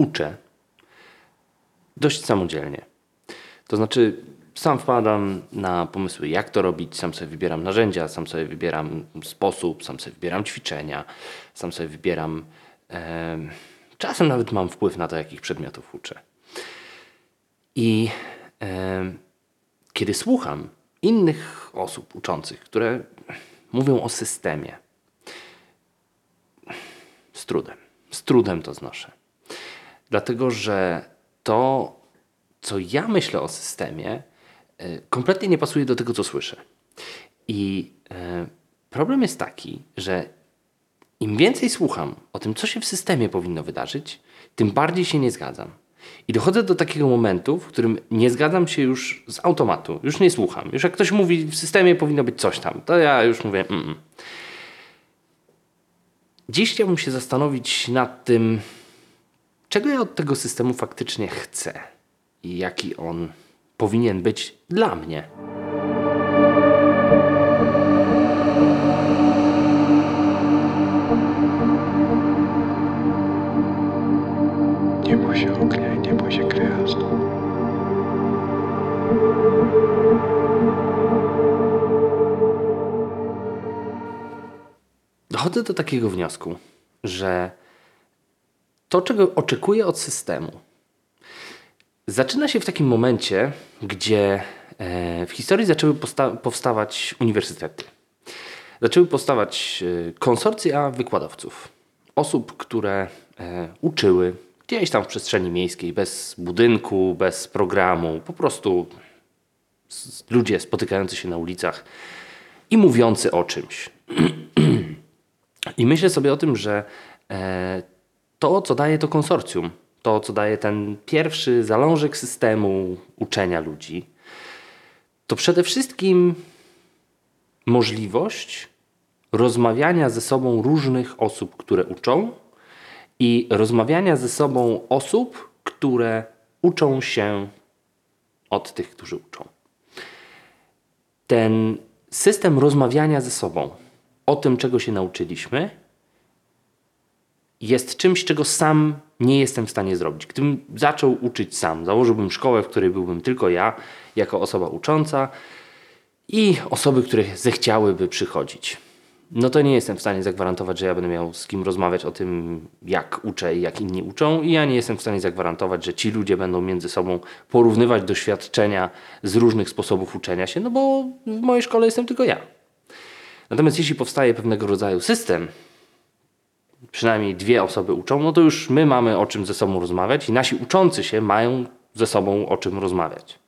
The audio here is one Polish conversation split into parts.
uczę dość samodzielnie. To znaczy, sam wpadam na pomysły, jak to robić, sam sobie wybieram narzędzia, sam sobie wybieram sposób, sam sobie wybieram ćwiczenia, sam sobie wybieram. E, czasem nawet mam wpływ na to, jakich przedmiotów uczę. I e, kiedy słucham innych osób uczących, które mówią o systemie, z trudem, z trudem to znoszę. Dlatego, że to, co ja myślę o systemie, e, kompletnie nie pasuje do tego, co słyszę. I e, problem jest taki, że im więcej słucham o tym, co się w systemie powinno wydarzyć, tym bardziej się nie zgadzam. I dochodzę do takiego momentu, w którym nie zgadzam się już z automatu. Już nie słucham. Już jak ktoś mówi, w systemie powinno być coś tam, to ja już mówię. Mm -mm. Dziś chciałbym się zastanowić nad tym, czego ja od tego systemu faktycznie chcę i jaki on powinien być dla mnie. Nie bój się ognia i nie bój się gwiazd. Dochodzę do takiego wniosku, że to, czego oczekuję od systemu, zaczyna się w takim momencie, gdzie e, w historii zaczęły powstawać uniwersytety. Zaczęły powstawać e, konsorcja wykładowców, osób, które e, uczyły gdzieś tam w przestrzeni miejskiej, bez budynku, bez programu, po prostu ludzie spotykający się na ulicach i mówiący o czymś. I myślę sobie o tym, że to, co daje to konsorcjum, to, co daje ten pierwszy zalążek systemu uczenia ludzi, to przede wszystkim możliwość rozmawiania ze sobą różnych osób, które uczą i rozmawiania ze sobą osób, które uczą się od tych, którzy uczą. Ten system rozmawiania ze sobą o tym, czego się nauczyliśmy, jest czymś, czego sam nie jestem w stanie zrobić. Gdybym zaczął uczyć sam, założyłbym szkołę, w której byłbym tylko ja, jako osoba ucząca i osoby, które zechciałyby przychodzić. No to nie jestem w stanie zagwarantować, że ja będę miał z kim rozmawiać o tym, jak uczę i jak inni uczą, i ja nie jestem w stanie zagwarantować, że ci ludzie będą między sobą porównywać doświadczenia z różnych sposobów uczenia się, no bo w mojej szkole jestem tylko ja. Natomiast jeśli powstaje pewnego rodzaju system, przynajmniej dwie osoby uczą, no to już my mamy o czym ze sobą rozmawiać i nasi uczący się mają ze sobą o czym rozmawiać.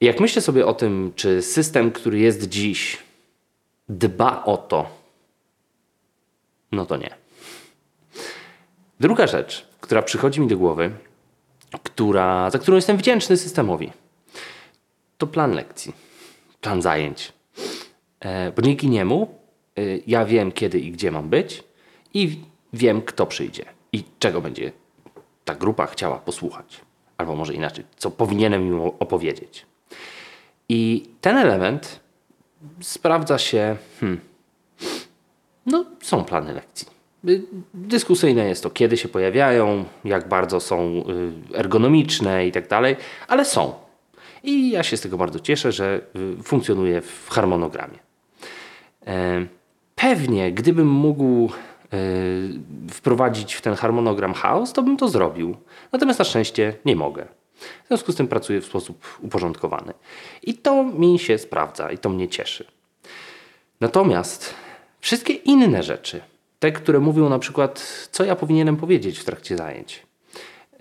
Jak myślę sobie o tym, czy system, który jest dziś, dba o to, no to nie. Druga rzecz, która przychodzi mi do głowy, która, za którą jestem wdzięczny systemowi, to plan lekcji, plan zajęć. E, bo dzięki niemu e, ja wiem, kiedy i gdzie mam być, i wiem, kto przyjdzie i czego będzie ta grupa chciała posłuchać. Albo może inaczej, co powinienem im opowiedzieć. I ten element sprawdza się. Hmm, no, są plany lekcji. Y, dyskusyjne jest to, kiedy się pojawiają, jak bardzo są y, ergonomiczne i tak dalej, ale są. I ja się z tego bardzo cieszę, że y, funkcjonuje w harmonogramie. E, pewnie, gdybym mógł wprowadzić w ten harmonogram chaos, to bym to zrobił. Natomiast na szczęście nie mogę. W związku z tym pracuję w sposób uporządkowany. I to mi się sprawdza i to mnie cieszy. Natomiast wszystkie inne rzeczy, te, które mówią na przykład, co ja powinienem powiedzieć w trakcie zajęć, y,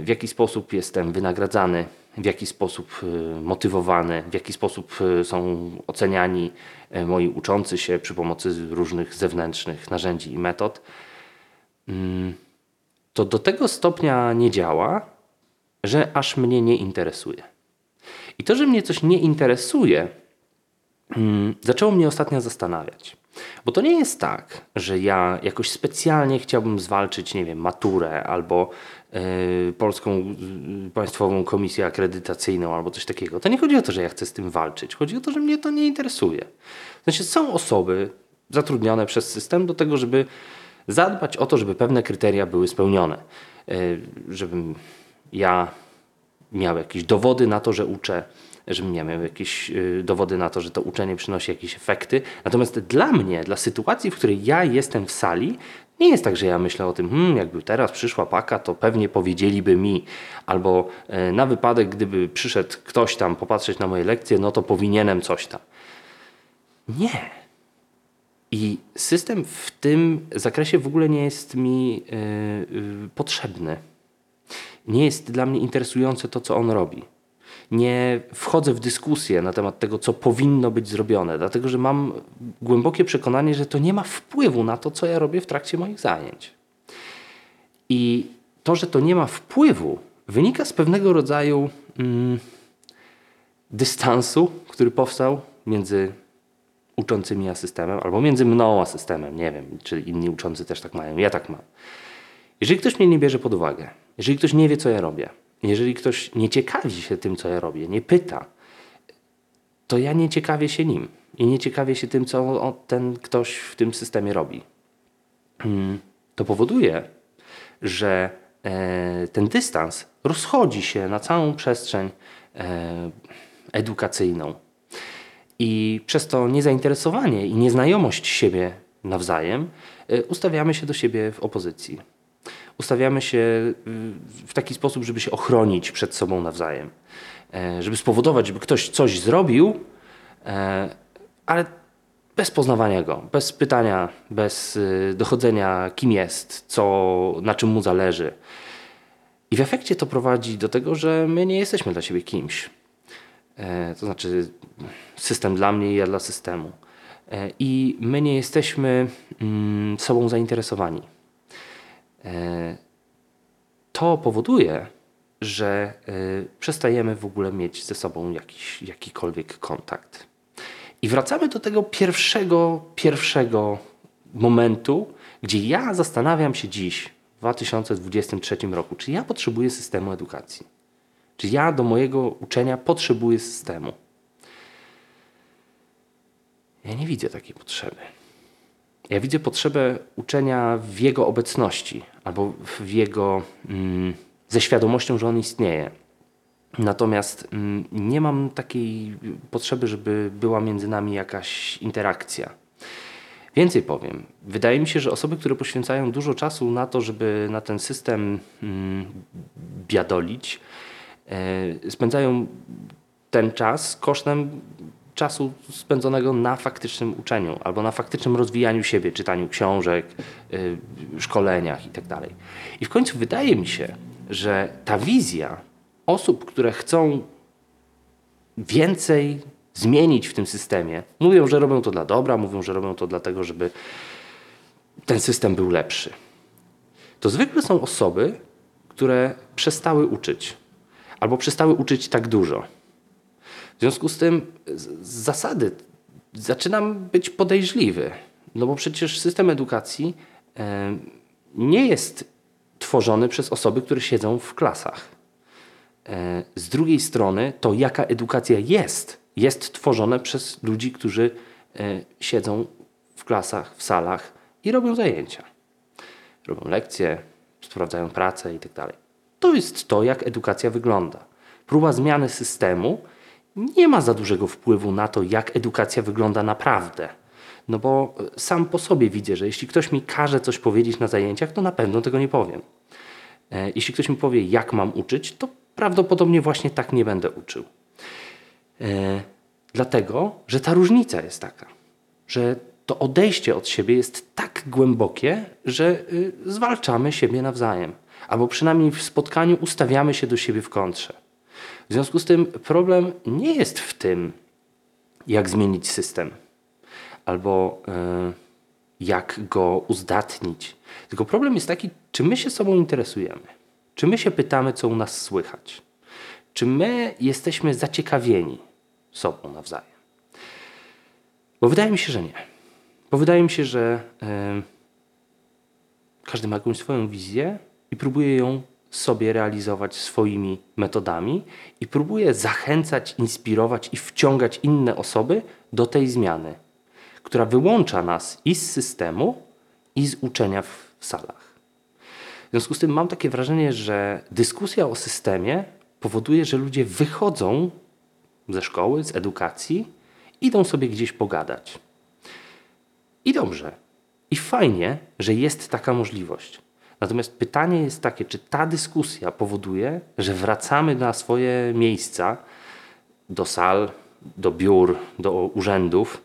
w jaki sposób jestem wynagradzany, w jaki sposób y, motywowany, w jaki sposób y, są oceniani y, moi uczący się przy pomocy różnych zewnętrznych narzędzi i metod, mm, to do tego stopnia nie działa, że aż mnie nie interesuje. I to, że mnie coś nie interesuje, mm, zaczęło mnie ostatnio zastanawiać. Bo to nie jest tak, że ja jakoś specjalnie chciałbym zwalczyć, nie wiem, maturę albo Polską yy, Państwową Komisję Akredytacyjną albo coś takiego. To nie chodzi o to, że ja chcę z tym walczyć. Chodzi o to, że mnie to nie interesuje. Znaczy, są osoby zatrudnione przez system do tego, żeby Zadbać o to, żeby pewne kryteria były spełnione. E, Żebym ja miał jakieś dowody na to, że uczę, żebym ja miał jakieś dowody na to, że to uczenie przynosi jakieś efekty. Natomiast dla mnie, dla sytuacji, w której ja jestem w sali, nie jest tak, że ja myślę o tym, hmm, jakby teraz przyszła paka, to pewnie powiedzieliby mi, albo e, na wypadek, gdyby przyszedł ktoś tam popatrzeć na moje lekcje, no to powinienem coś tam. Nie. I system w tym zakresie w ogóle nie jest mi y, y, potrzebny. Nie jest dla mnie interesujące to, co on robi. Nie wchodzę w dyskusję na temat tego, co powinno być zrobione, dlatego że mam głębokie przekonanie, że to nie ma wpływu na to, co ja robię w trakcie moich zajęć. I to, że to nie ma wpływu, wynika z pewnego rodzaju mm, dystansu, który powstał między uczącymi a systemem, albo między mną a systemem. Nie wiem, czy inni uczący też tak mają. Ja tak mam. Jeżeli ktoś mnie nie bierze pod uwagę, jeżeli ktoś nie wie, co ja robię, jeżeli ktoś nie ciekawi się tym, co ja robię, nie pyta, to ja nie ciekawię się nim i nie ciekawię się tym, co ten ktoś w tym systemie robi. Mm, To powoduje, że e, ten dystans rozchodzi się na całą przestrzeń e, edukacyjną. I przez to niezainteresowanie i nieznajomość siebie nawzajem y, ustawiamy się do siebie w opozycji. Ustawiamy się y, w taki sposób, żeby się ochronić przed sobą nawzajem. E, Żeby spowodować, żeby ktoś coś zrobił, e, ale bez poznawania go, bez pytania, bez y, dochodzenia, kim jest, co, na czym mu zależy. I w efekcie to prowadzi do tego, że my nie jesteśmy dla siebie kimś. E, to znaczy system dla mnie i ja dla systemu. I my nie jesteśmy mm, sobą zainteresowani. E, to powoduje, że e, przestajemy w ogóle mieć ze sobą jakiś, jakikolwiek kontakt. I wracamy do tego pierwszego, pierwszego momentu, gdzie ja zastanawiam się dziś, w 2023 roku, czy ja potrzebuję systemu edukacji. Czy ja do mojego uczenia potrzebuję systemu? Ja nie widzę takiej potrzeby. Ja widzę potrzebę uczenia w jego obecności albo w jego mm, ze świadomością, że on istnieje. Natomiast mm, nie mam takiej potrzeby, żeby była między nami jakaś interakcja. Więcej powiem. Wydaje mi się, że osoby, które poświęcają dużo czasu na to, żeby na ten system mm, biadolić, e, spędzają ten czas kosztem czasu spędzonego na faktycznym uczeniu albo na faktycznym rozwijaniu siebie, czytaniu książek, y, szkoleniach itd. I w końcu wydaje mi się, że ta wizja osób, które chcą więcej zmienić w tym systemie, mówią, że robią to dla dobra, mówią, że robią to dlatego, żeby ten system był lepszy. To zwykle są osoby, które przestały uczyć albo przestały uczyć tak dużo. W związku z tym z zasady zaczynam być podejrzliwy, no bo przecież system edukacji nie jest tworzony przez osoby, które siedzą w klasach. E, z drugiej strony to, jaka edukacja jest, jest tworzone przez ludzi, którzy e, siedzą w klasach, w salach i robią zajęcia. Robią lekcje, sprawdzają pracę itd. To jest to, jak edukacja wygląda. Próba zmiany systemu nie ma za dużego wpływu na to, jak edukacja wygląda naprawdę. No bo e, sam po sobie widzę, że jeśli ktoś mi każe coś powiedzieć na zajęciach, to na pewno tego nie powiem. E, Jeśli ktoś mi powie, jak mam uczyć, to prawdopodobnie właśnie tak nie będę uczył. E, dlatego, że ta różnica jest taka, że to odejście od siebie jest tak głębokie, że y, zwalczamy siebie nawzajem. Albo przynajmniej w spotkaniu ustawiamy się do siebie w kontrze. W związku z tym problem nie jest w tym, jak zmienić system, albo y, jak go uzdatnić. Tylko problem jest taki, czy my się sobą interesujemy, czy my się pytamy, co u nas słychać, czy my jesteśmy zaciekawieni sobą nawzajem. Bo wydaje mi się, że nie. Bo wydaje mi się, że y, każdy ma jakąś swoją wizję i próbuje ją sobie realizować swoimi metodami i próbuje zachęcać, inspirować i wciągać inne osoby do tej zmiany, która wyłącza nas i z systemu, i z uczenia w salach. W związku z tym mam takie wrażenie, że dyskusja o systemie powoduje, że ludzie wychodzą ze szkoły, z edukacji, idą sobie gdzieś pogadać. I dobrze. I fajnie, że jest taka możliwość. Natomiast pytanie jest takie, czy ta dyskusja powoduje, że wracamy na swoje miejsca, do sal, do biur, do urzędów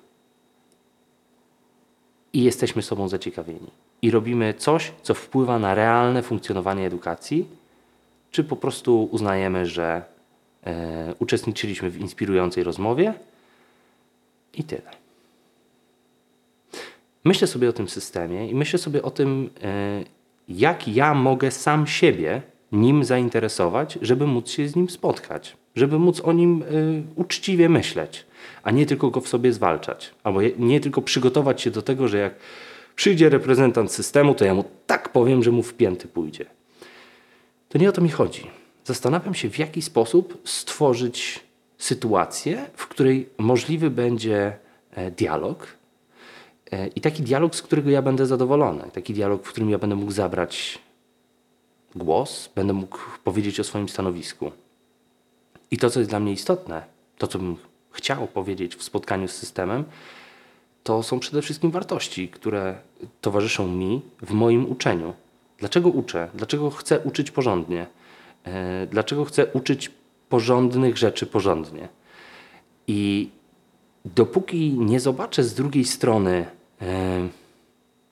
i jesteśmy sobą zaciekawieni. I robimy coś, co wpływa na realne funkcjonowanie edukacji, czy po prostu uznajemy, że e, uczestniczyliśmy w inspirującej rozmowie i tyle. Myślę sobie o tym systemie i myślę sobie o tym, e, jak ja mogę sam siebie nim zainteresować, żeby móc się z nim spotkać, żeby móc o nim y, uczciwie myśleć, a nie tylko go w sobie zwalczać, albo nie tylko przygotować się do tego, że jak przyjdzie reprezentant systemu, to ja mu tak powiem, że mu w pięty pójdzie. To nie o to mi chodzi. Zastanawiam się, w jaki sposób stworzyć sytuację, w której możliwy będzie e, dialog, I taki dialog, z którego ja będę zadowolony, taki dialog, w którym ja będę mógł zabrać głos, będę mógł powiedzieć o swoim stanowisku. I to, co jest dla mnie istotne, to, co bym chciał powiedzieć w spotkaniu z systemem, to są przede wszystkim wartości, które towarzyszą mi w moim uczeniu. Dlaczego uczę? Dlaczego chcę uczyć porządnie? E, Dlaczego chcę uczyć porządnych rzeczy porządnie? I dopóki nie zobaczę z drugiej strony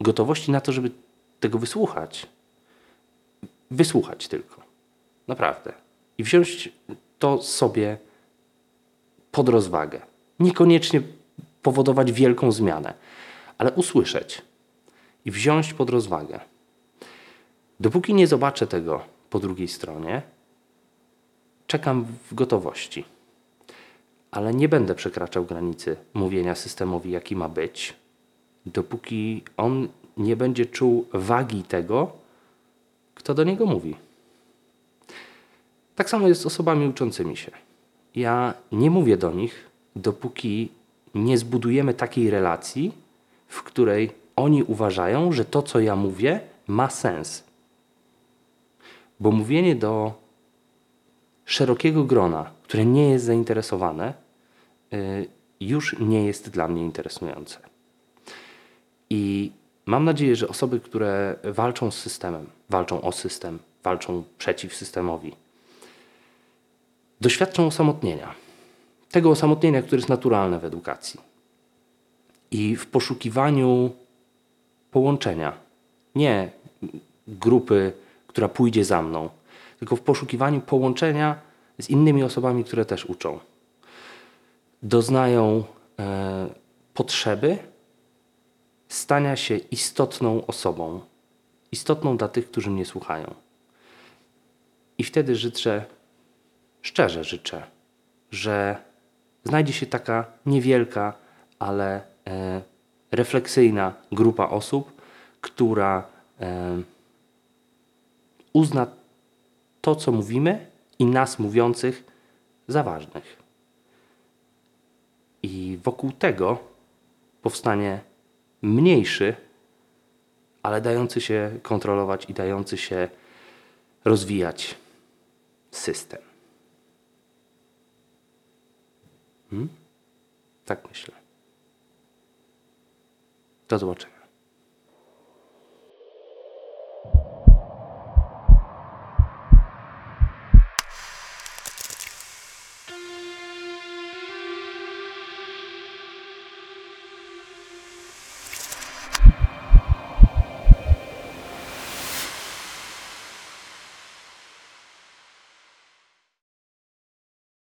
gotowości na to, żeby tego wysłuchać, wysłuchać tylko, naprawdę, i wziąć to sobie pod rozwagę. Niekoniecznie powodować wielką zmianę, ale usłyszeć i wziąć pod rozwagę. Dopóki nie zobaczę tego po drugiej stronie, czekam w gotowości. Ale nie będę przekraczał granicy mówienia systemowi, jaki ma być, dopóki on nie będzie czuł wagi tego, kto do niego mówi. Tak samo jest z osobami uczącymi się. Ja nie mówię do nich, dopóki nie zbudujemy takiej relacji, w której oni uważają, że to, co ja mówię, ma sens. Bo mówienie do szerokiego grona, które nie jest zainteresowane, y, już nie jest dla mnie interesujące. I mam nadzieję, że osoby, które walczą z systemem, walczą o system, walczą przeciw systemowi, doświadczą osamotnienia. Tego osamotnienia, które jest naturalne w edukacji. I w poszukiwaniu połączenia, nie grupy, która pójdzie za mną, tylko w poszukiwaniu połączenia z innymi osobami, które też uczą. Doznają e, potrzeby stania się istotną osobą, istotną dla tych, którzy mnie słuchają. I wtedy życzę, szczerze życzę, że znajdzie się taka niewielka, ale e, refleksyjna grupa osób, która e, uzna to, co mówimy i nas mówiących za ważnych. I wokół tego powstanie mniejszy, ale dający się kontrolować i dający się rozwijać system. Hmm? Tak myślę. Do zobaczenia.